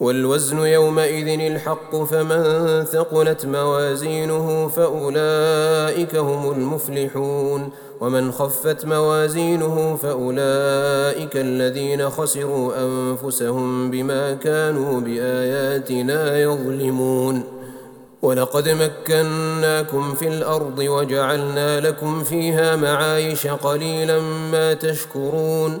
والوزن يومئذ الحق فمن ثقلت موازينه فأولئك هم المفلحون. ومن خفت موازينه فأولئك الذين خسروا أنفسهم بما كانوا بآياتنا يظلمون. ولقد مكناكم في الأرض وجعلنا لكم فيها معايش قليلا ما تشكرون.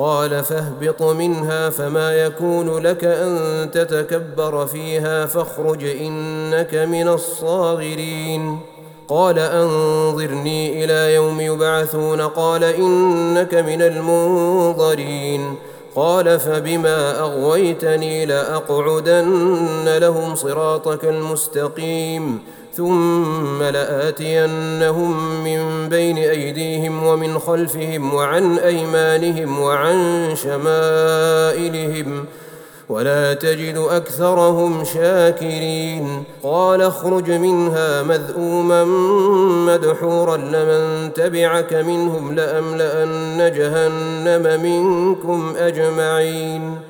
قال فاهبط منها فما يكون لك أن تتكبر فيها فاخرج إنك من الصاغرين. قال أنظرني إلى يوم يبعثون. قال إنك من المنظرين. قال فبما أغويتني لأقعدن لهم صراطك المستقيم. ثم لآتينهم من بين أيديهم ومن خلفهم وعن أيمانهم وعن شمائلهم ولا تجد أكثرهم شاكرين. قال اخرج منها مذءوما مدحورا لمن تبعك منهم لأملأن جهنم منكم أجمعين.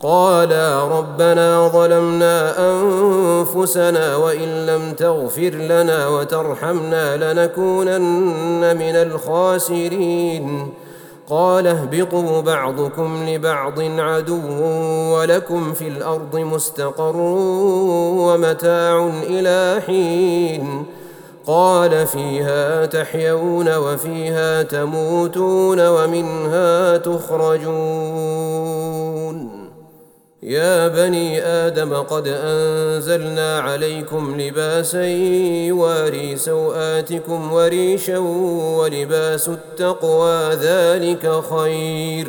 قالا ربنا ظلمنا أنفسنا وإن لم تغفر لنا وترحمنا لنكونن من الخاسرين. قال اهبطوا بعضكم لبعض عدو ولكم في الأرض مستقر ومتاع إلى حين. قال فيها تحيون وفيها تموتون ومنها تخرجون. يا بني آدم قد أنزلنا عليكم لباسا يواري سوآتكم وريشا ولباس التقوى ذلك خير.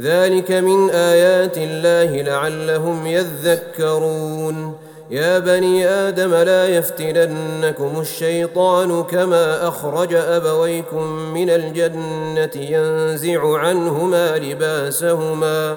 ذلك من آيات الله لعلهم يذكرون. يا بني آدم لا يفتننكم الشيطان كما أخرج أبويكم من الجنة ينزع عنهما لباسهما.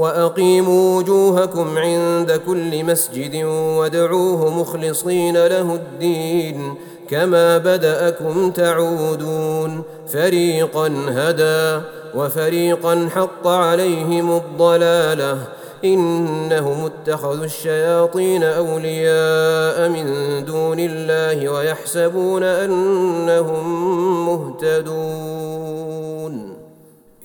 وأقيموا وجوهكم عند كل مسجد وادعوه مخلصين له الدين كما بدأكم تعودون. فريقا هدى وفريقا حق عليهم الضلالة. إنهم اتخذوا الشياطين أولياء من دون الله ويحسبون أنهم مهتدون.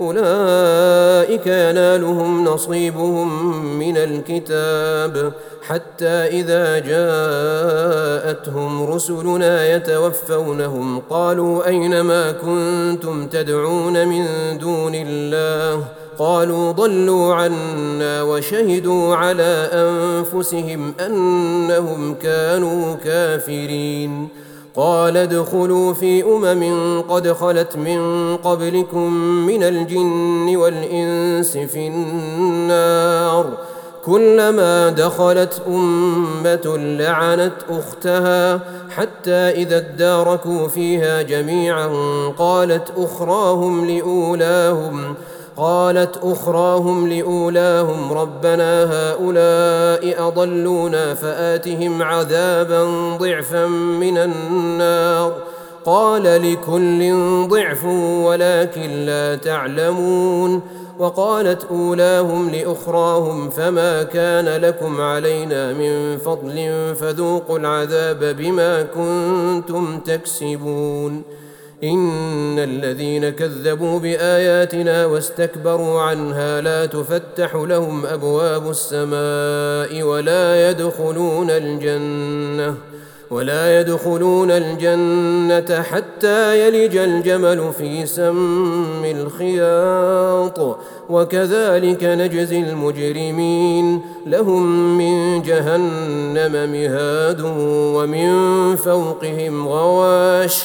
أولئك ينالهم نصيبهم من الكتاب حتى إذا جاءتهم رسلنا يتوفونهم قالوا أين ما كنتم تدعون من دون الله قالوا ضلوا عنا وشهدوا على أنفسهم أنهم كانوا كافرين قال ادخلوا في أمم قد خلت من قبلكم من الجن والإنس في النار. كلما دخلت أمة لعنت أختها حتى إذا اداركوا فيها جميعا قالت أخراهم لأولاهم. قالت أخراهم لأولاهم ربنا هؤلاء أضلونا فآتهم عذابا ضعفا من النار. قال لكل ضعف ولكن لا تعلمون. وقالت أولاهم لأخراهم فما كان لكم علينا من فضل فذوقوا العذاب بما كنتم تكسبون. إن الذين كذبوا بآياتنا واستكبروا عنها لا تفتح لهم أبواب السماء ولا يدخلون الجنة ولا يدخلون الجنة حتى يلج الجمل في سم الخياط وكذلك نجزي المجرمين لهم من جهنم مهاد ومن فوقهم غواش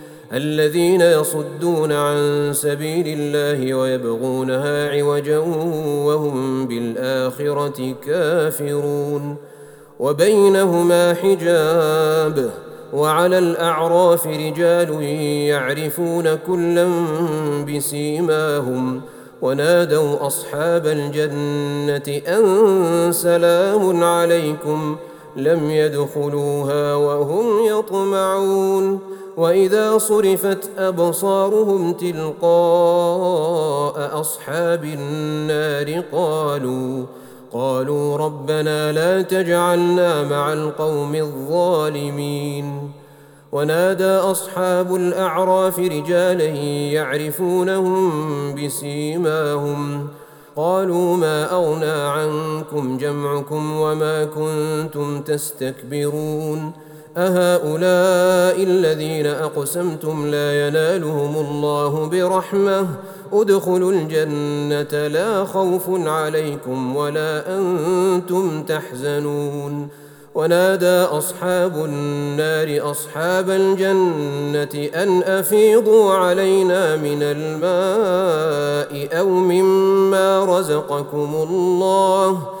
الذين يصدون عن سبيل الله ويبغونها عوجا وهم بالآخرة كافرون. وبينهما حجاب وعلى الأعراف رجال يعرفون كلا بسيماهم. ونادوا أصحاب الجنة أن سلام عليكم لم يدخلوها وهم يطمعون. وإذا صرفت أبصارهم تلقاء أصحاب النار قالوا قالوا ربنا لا تجعلنا مع القوم الظالمين. ونادى أصحاب الأعراف رجالا يعرفونهم بسيماهم. قالوا ما أغنى عنكم جمعكم وما كنتم تستكبرون. أهؤلاء الذين أقسمتم لا ينالهم الله برحمة. ادخلوا الجنة لا خوف عليكم ولا أنتم تحزنون. ونادى أصحاب النار أصحاب الجنة أن أفيضوا علينا من الماء أو مما رزقكم الله.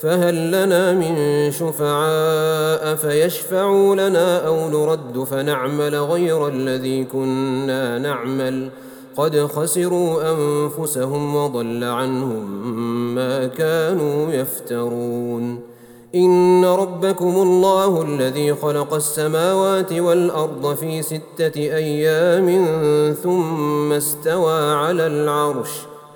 فهل لنا من شفعاء فيشفعوا لنا أو نرد فنعمل غير الذي كنا نعمل؟ قد خسروا أنفسهم وضل عنهم ما كانوا يفترون. إن ربكم الله الذي خلق السماوات والأرض في ستة أيام ثم استوى على العرش.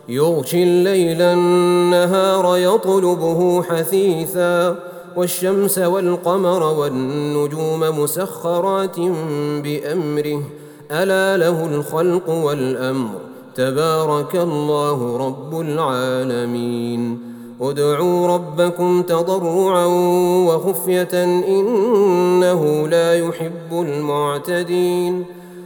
يغشي الليل النهار يطلبه حثيثا والشمس والقمر والنجوم مسخرات بأمره. ألا له الخلق والأمر. تبارك الله رب العالمين. ادعوا ربكم تضرعا وخفية إنه لا يحب المعتدين.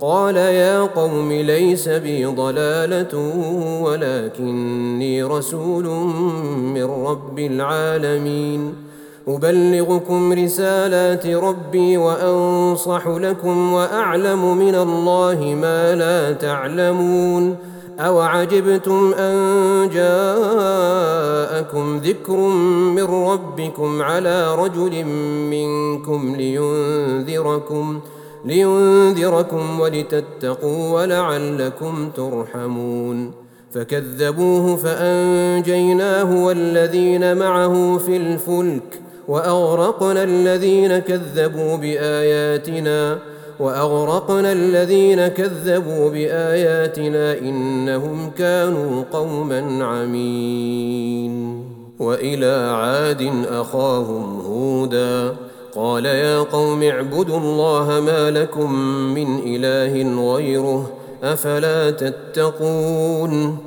قال يا قوم ليس بي ضلالة ولكني رسول من رب العالمين. أبلغكم رسالات ربي وأنصح لكم وأعلم من الله ما لا تعلمون. أوعجبتم أن جاءكم ذكر من ربكم على رجل منكم لينذركم؟ لينذركم ولتتقوا ولعلكم ترحمون. فكذبوه فأنجيناه والذين معه في الفلك وأغرقنا الذين كذبوا بآياتنا وأغرقنا الذين كذبوا بآياتنا إنهم كانوا قوما عمين. وإلى عاد أخاهم هودا. قال يا قوم اعبدوا الله ما لكم من إله غيره أفلا تتقون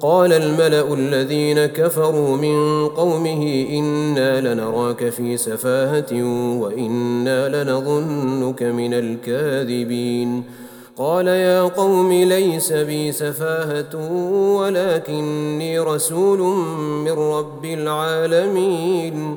قال الملأ الذين كفروا من قومه إنا لنراك في سفاهة وإنا لنظنك من الكاذبين قال يا قوم ليس بي سفاهة ولكني رسول من رب العالمين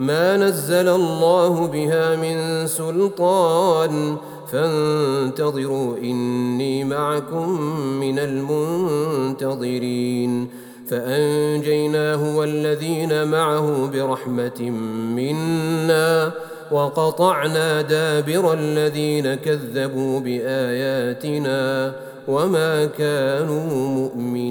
ما نزل الله بها من سلطان. فانتظروا إني معكم من المنتظرين. فأنجيناه والذين معه برحمة منا وقطعنا دابر الذين كذبوا بآياتنا وما كانوا مؤمنين.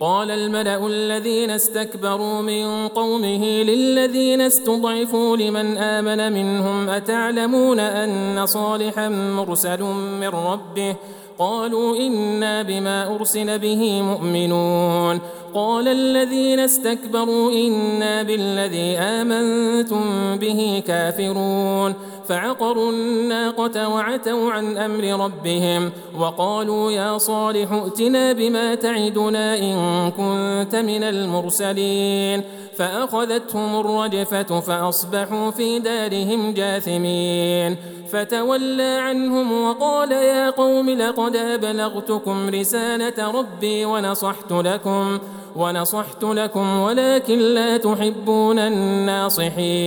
قال الملأ الذين استكبروا من قومه للذين استضعفوا لمن آمن منهم أتعلمون أن صالحا مرسل من ربه؟ قالوا إنا بما أرسل به مؤمنون. قال الذين استكبروا إنا بالذي آمنتم به كافرون. فعقروا الناقة وعتوا عن أمر ربهم وقالوا يا صالح ائتنا بما تعدنا إن كنت من المرسلين فأخذتهم الرجفة فأصبحوا في دارهم جاثمين فتولى عنهم وقال يا قوم لقد أبلغتكم رسالة ربي ونصحت لكم ونصحت لكم ولكن لا تحبون الناصحين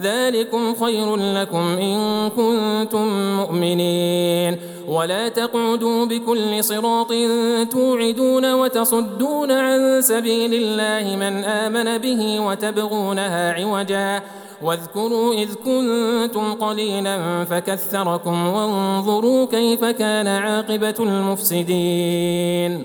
ذلكم خير لكم إن كنتم مؤمنين. ولا تقعدوا بكل صراط توعدون وتصدون عن سبيل الله من آمن به وتبغونها عوجا. واذكروا إذ كنتم قليلا فكثركم وانظروا كيف كان عاقبة المفسدين.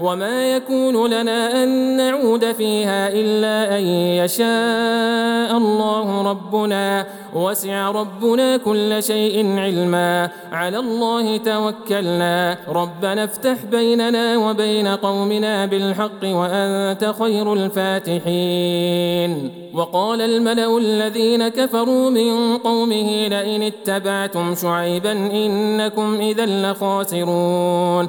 وما يكون لنا ان نعود فيها الا ان يشاء الله ربنا وسع ربنا كل شيء علما. على الله توكلنا. ربنا افتح بيننا وبين قومنا بالحق وانت خير الفاتحين. وقال الملا الذين كفروا من قومه لئن اتبعتم شعيبا انكم اذا لخاسرون.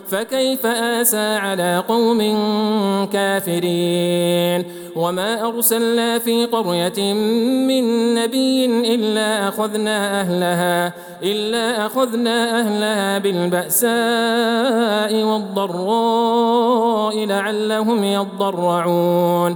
فكيف آسى على قوم كافرين؟ وما أرسلنا في قرية من نبي إلا أخذنا أهلها إلا أخذنا أهلها بالبأساء والضراء لعلهم يضرعون.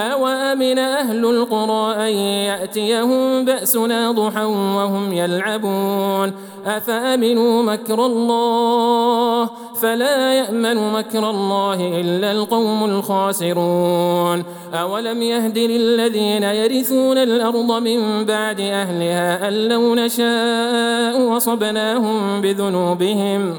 أوامن أهل القرى أن يأتيهم بأسنا ضحى وهم يلعبون. أفأمنوا مكر الله؟ فلا يأمن مكر الله إلا القوم الخاسرون. أولم يهد للذين يرثون الأرض من بعد أهلها أن لو نشاء وصبناهم بذنوبهم.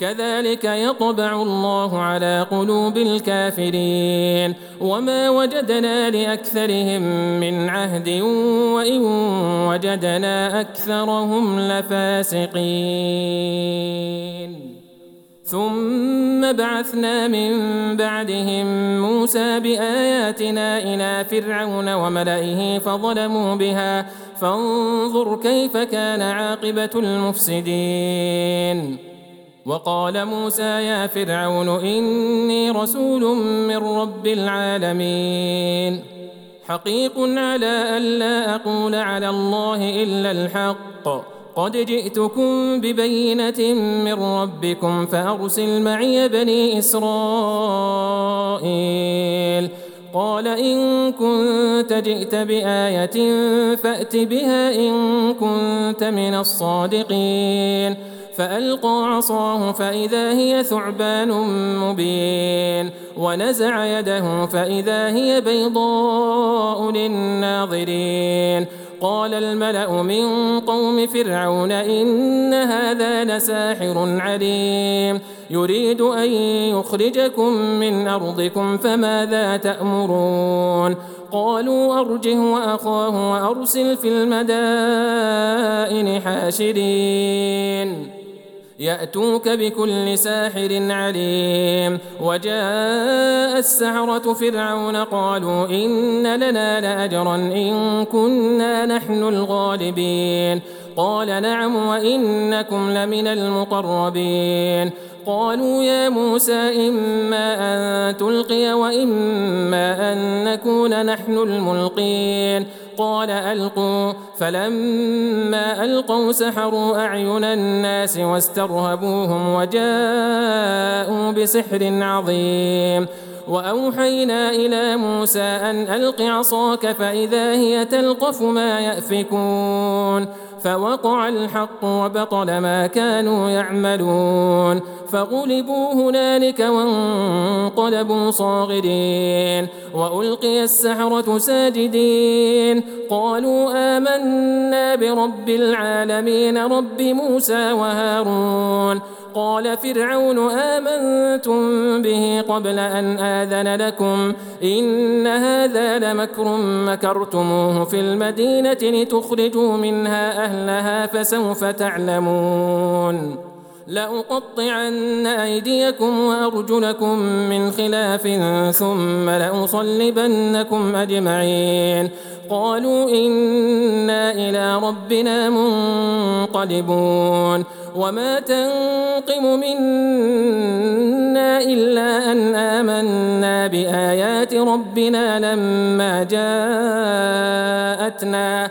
كذلك يطبع الله على قلوب الكافرين. وما وجدنا لأكثرهم من عهد وإن وجدنا أكثرهم لفاسقين. ثم بعثنا من بعدهم موسى بآياتنا إلى فرعون وملئه فظلموا بها. فانظر كيف كان عاقبة المفسدين. وقال موسى يا فرعون إني رسول من رب العالمين. حقيق على الا أقول على الله إلا الحق. قد جئتكم ببينة من ربكم فأرسل معي بني إسرائيل. قال إن كنت جئت بآية فأت بها إن كنت من الصادقين. فألقى عصاه فإذا هي ثعبان مبين ونزع يده فإذا هي بيضاء للناظرين قال الملأ من قوم فرعون إن هذا لساحر عليم يريد أن يخرجكم من أرضكم فماذا تأمرون قالوا أرجه وأخاه وأرسل في المدائن حاشرين يأتوك بكل ساحر عليم. وجاء السحرة فرعون قالوا إن لنا لأجرا إن كنا نحن الغالبين. قال نعم وإنكم لمن المقربين. قالوا يا موسى إما أن تلقي وإما أن نكون نحن الملقين. قال ألقوا. فلما ألقوا سحروا أعين الناس واسترهبوهم وجاءوا بسحر عظيم. وأوحينا إلى موسى أن ألق عصاك فإذا هي تلقف ما يأفكون. فوقع الحق وبطل ما كانوا يعملون. فغلبوا هنالك وانقلبوا صاغرين وألقي السحرة ساجدين قالوا آمنا برب العالمين رب موسى وهارون قال فرعون آمنتم به قبل أن آذن لكم إن هذا لمكر مكرتموه في المدينة لتخرجوا منها أهلها فسوف تعلمون لأقطعن أيديكم وأرجلكم من خلاف ثم لأصلبنكم أجمعين. قالوا إنا إلى ربنا منقلبون. وما تنقم منا إلا أن آمنا بآيات ربنا لما جاءتنا.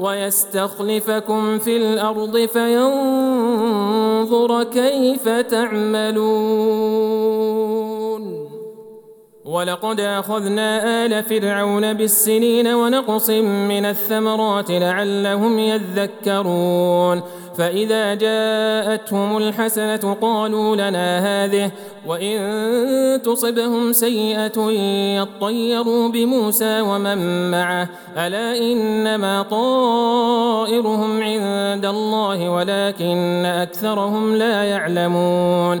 ويستخلفكم في الأرض فينظر كيف تعملون. ولقد أخذنا آل فرعون بالسنين ونقص من الثمرات لعلهم يذكرون فإذا جاءتهم الحسنة قالوا لنا هذه وإن تصبهم سيئة يطيروا بموسى ومن معه ألا إنما طائرهم عند الله ولكن أكثرهم لا يعلمون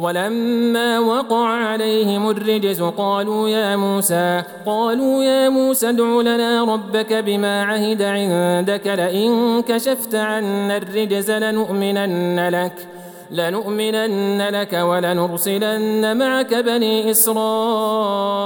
ولما وقع عليهم الرجز قالوا يا موسى قالوا يا موسى ادع لنا ربك بما عهد عندك لئن كشفت عنا الرجز لنؤمنن لك لنؤمنن لك ولنرسلن معك بني إسرائيل.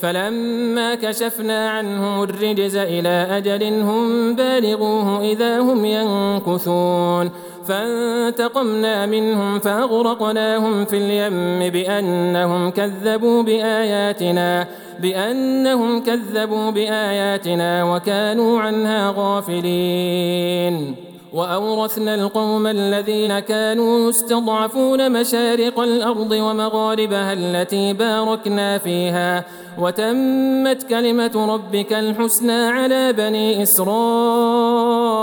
فلما كشفنا عنهم الرجز إلى أجل هم بالغوه إذا هم ينكثون. فانتقمنا منهم فأغرقناهم في اليم بأنهم كذبوا بآياتنا بأنهم كذبوا بآياتنا وكانوا عنها غافلين. وأورثنا القوم الذين كانوا يستضعفون مشارق الأرض ومغاربها التي باركنا فيها وتمت كلمة ربك الحسنى على بني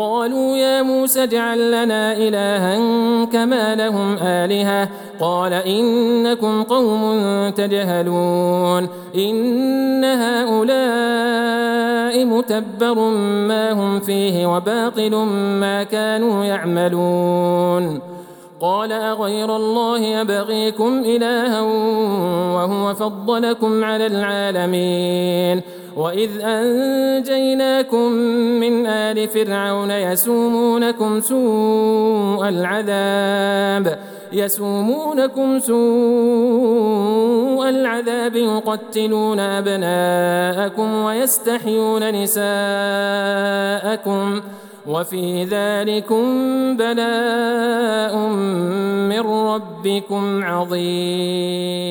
قالوا يا موسى اجعل لنا إلها كما لهم آلهة. قال إنكم قوم تجهلون. إن هؤلاء متبر ما هم فيه وباطل ما كانوا يعملون. قال أغير الله يبغيكم إلها وهو فضلكم على العالمين. وإذ أنجيناكم من آل فرعون يسومونكم سوء العذاب يسومونكم سوء العذاب يقتلون أبناءكم ويستحيون نساءكم ۖ وفي ذلكم بلاء من ربكم عظيم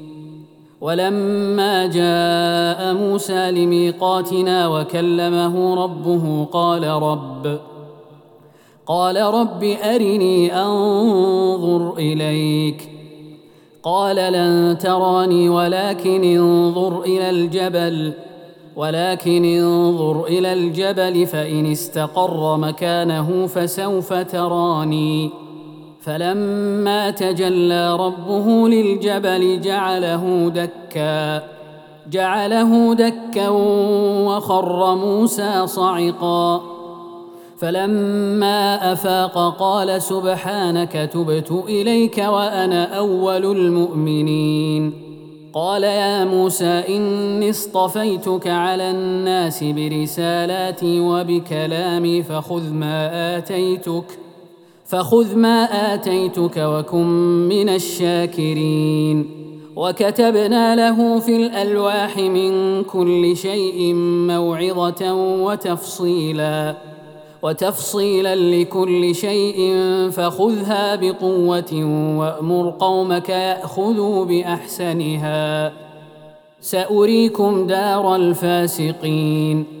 ولما جاء موسى لميقاتنا وكلمه ربه قال رب قال رب أرني أنظر إليك. قال لن تراني ولكن انظر إلى الجبل ولكن انظر إلى الجبل فإن استقر مكانه فسوف تراني. فلما تجلى ربه للجبل جعله دكا جعله دكا وخر موسى صعقا. فلما أفاق قال سبحانك تبت إليك وأنا أول المؤمنين. قال يا موسى إني اصطفيتك على الناس برسالاتي وبكلامي فخذ ما آتيتك. فخذ ما آتيتك وكن من الشاكرين. وكتبنا له في الألواح من كل شيء موعظة وتفصيلا. وتفصيلا لكل شيء فخذها بقوة وأمر قومك يأخذوا بأحسنها. سأريكم دار الفاسقين.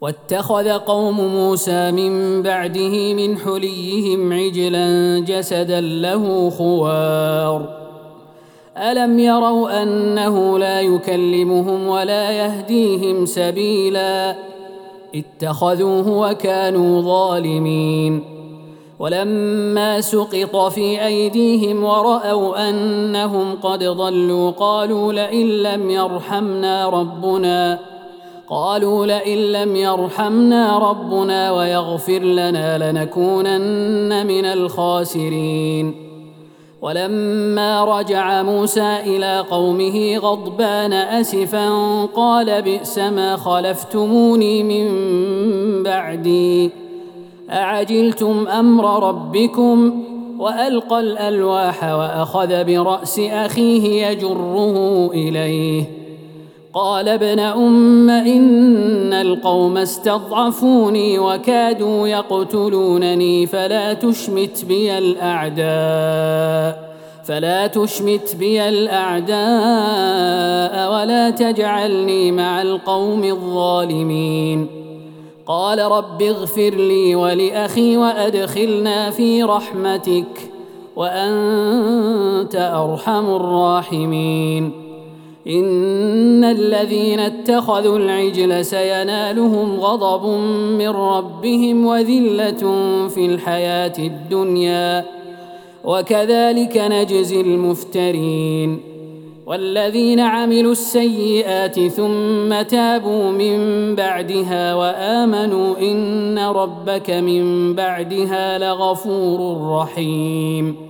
واتخذ قوم موسى من بعده من حليهم عجلا جسدا له خوار. ألم يروا أنه لا يكلمهم ولا يهديهم سبيلا؟ اتخذوه وكانوا ظالمين. ولما سقط في أيديهم ورأوا أنهم قد ضلوا قالوا لئن لم يرحمنا ربنا. قالوا لئن لم يرحمنا ربنا ويغفر لنا لنكونن من الخاسرين. ولما رجع موسى إلى قومه غضبان أسفا قال بئس ما خلفتموني من بعدي. أعجلتم أمر ربكم وألقى الألواح وأخذ برأس أخيه يجره إليه. قال ابن أم إن القوم استضعفوني وكادوا يقتلونني فلا تشمت بي الأعداء فلا تشمت بي الأعداء ولا تجعلني مع القوم الظالمين. قال رب اغفر لي ولأخي وأدخلنا في رحمتك وأنت أرحم الراحمين. إن الذين اتخذوا العجل سينالهم غضب من ربهم وذلة في الحياة الدنيا. وكذلك نجزي المفترين. والذين عملوا السيئات ثم تابوا من بعدها وآمنوا إن ربك من بعدها لغفور رحيم.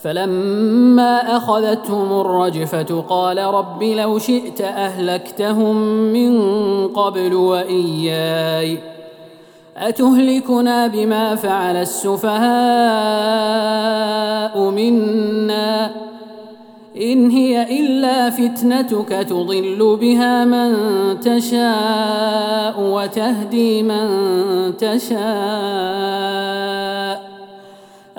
فلما أخذتهم الرجفة قال رب لو شئت أهلكتهم من قبل وإياي أتهلكنا بما فعل السفهاء منا إن هي إلا فتنتك تضل بها من تشاء وتهدي من تشاء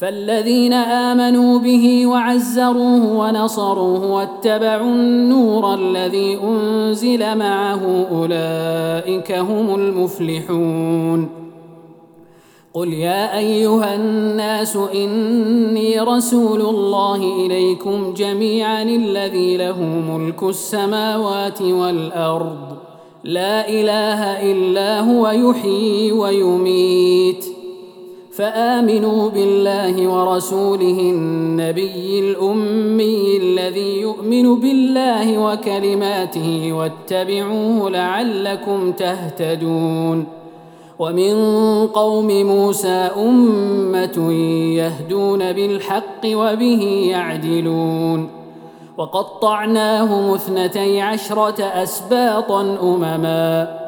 فالذين آمنوا به وعزروه ونصروه واتبعوا النور الذي أنزل معه أولئك هم المفلحون. قل يا أيها الناس إني رسول الله إليكم جميعا الذي له ملك السماوات والأرض. لا إله إلا هو يحيي ويميت. فآمنوا بالله ورسوله النبي الأمي الذي يؤمن بالله وكلماته واتبعوه لعلكم تهتدون. ومن قوم موسى أمة يهدون بالحق وبه يعدلون. وقطعناهم اثنتي عشرة أسباطا أمما.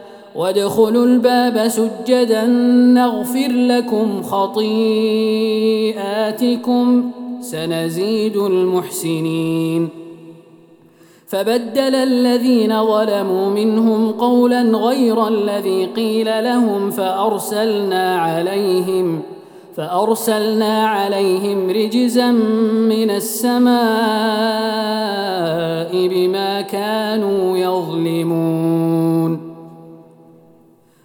وادخلوا الباب سجدا نغفر لكم خطيئاتكم سنزيد المحسنين. فبدل الذين ظلموا منهم قولا غير الذي قيل لهم فأرسلنا عليهم فأرسلنا عليهم رجزا من السماء بما كانوا يظلمون.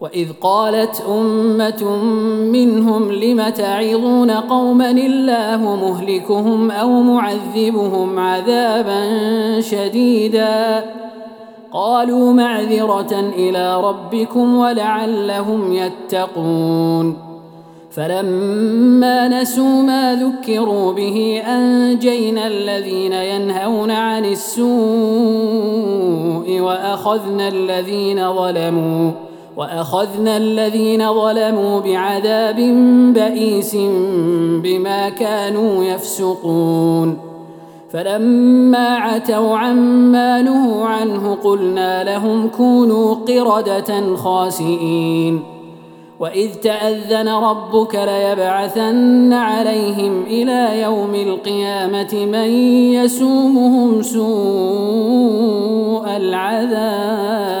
وإذ قالت أمة منهم لم تعظون قوما الله مهلكهم أو معذبهم عذابا شديدا؟ قالوا معذرة إلى ربكم ولعلهم يتقون. فلما نسوا ما ذكروا به أنجينا الذين ينهون عن السوء وأخذنا الذين ظلموا. وأخذنا الذين ظلموا بعذاب بئيس بما كانوا يفسقون. فلما عتوا عما نهوا عنه قلنا لهم كونوا قردة خاسئين. وإذ تأذن ربك ليبعثن عليهم إلى يوم القيامة من يسومهم سوء العذاب.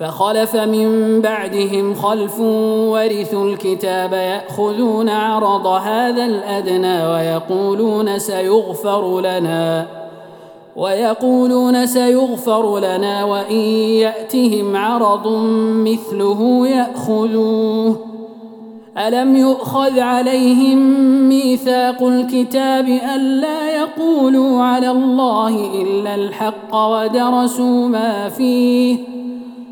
فخلف من بعدهم خلف ورثوا الكتاب يأخذون عرض هذا الأدنى ويقولون سيغفر لنا ويقولون سيغفر لنا وإن يأتهم عرض مثله يأخذوه. ألم يؤخذ عليهم ميثاق الكتاب الا يقولوا على الله إلا الحق ودرسوا ما فيه؟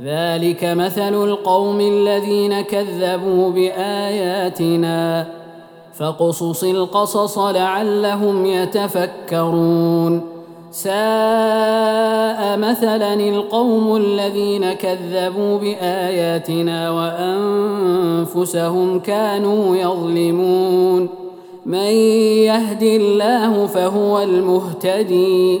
ذلك مثل القوم الذين كذبوا بآياتنا فاقصص القصص لعلهم يتفكرون. ساء مثلا القوم الذين كذبوا بآياتنا وأنفسهم كانوا يظلمون. من يهد الله فهو المهتدي.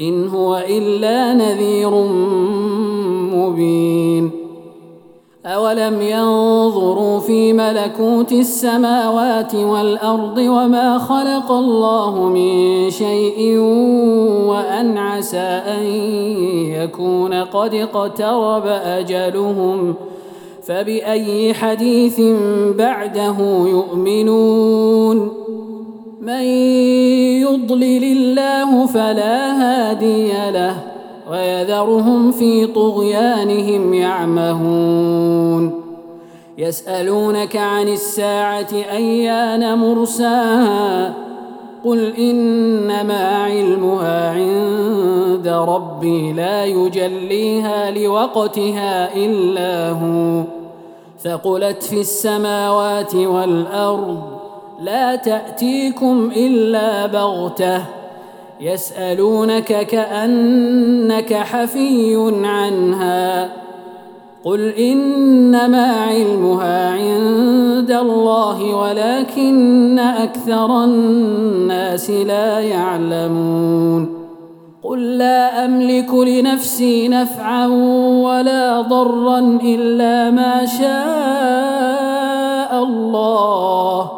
إن هو إلا نذير مبين. أولم ينظروا في ملكوت السماوات والأرض وما خلق الله من شيء وأن عسى أن يكون قد اقترب أجلهم فبأي حديث بعده يؤمنون من يضلل الله فلا هادي له ويذرهم في طغيانهم يعمهون. يسألونك عن الساعة أيان مرساها؟ قل إنما علمها عند ربي لا يجليها لوقتها إلا هو. ثقلت في السماوات والأرض لا تأتيكم إلا بغتة يسألونك كأنك حفي عنها. قل إنما علمها عند الله ولكن أكثر الناس لا يعلمون. قل لا أملك لنفسي نفعا ولا ضرا إلا ما شاء الله.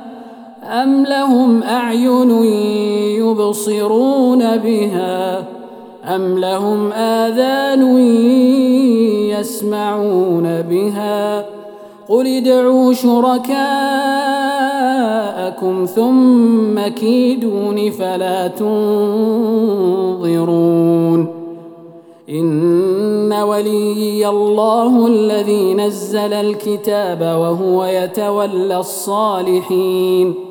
ام لهم اعين يبصرون بها أم لهم آذان يسمعون بها قل ادعوا شركاءكم ثم كيدون فلا تنظرون إن وليي الله الذي نزل الكتاب وهو يتولى الصالحين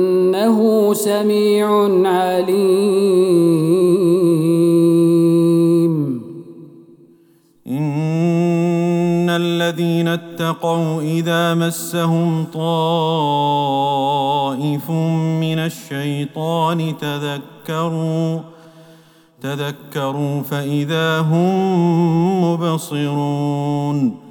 سميع عليم. إن الذين اتقوا إذا مسهم طائف من الشيطان تذكروا تذكروا فإذا هم مبصرون.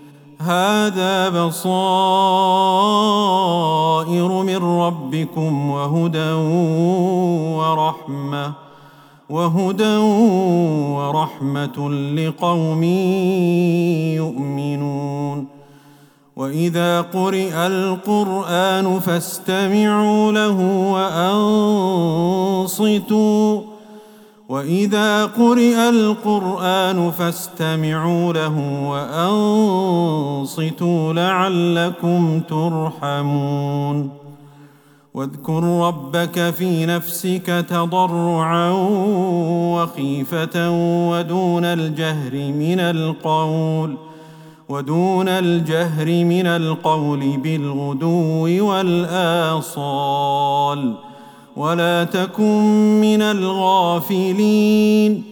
هذا بصائر من ربكم وهدى ورحمة وهدى ورحمة لقوم يؤمنون. وإذا قرئ القرآن فاستمعوا له وأنصتوا واذا قرئ القران فاستمعوا له وانصتوا لعلكم ترحمون واذكر ربك في نفسك تضرعا وخيفه ودون الجهر من القول ودون الجهر من القول بالغدو والاصال ولا تكن من الغافلين.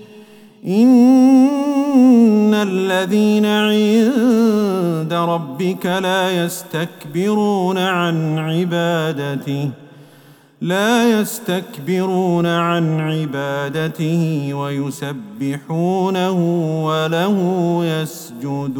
إن الذين عند ربك لا يستكبرون عن عبادته لا يستكبرون عن عبادته ويسبحونه وله يسجدون.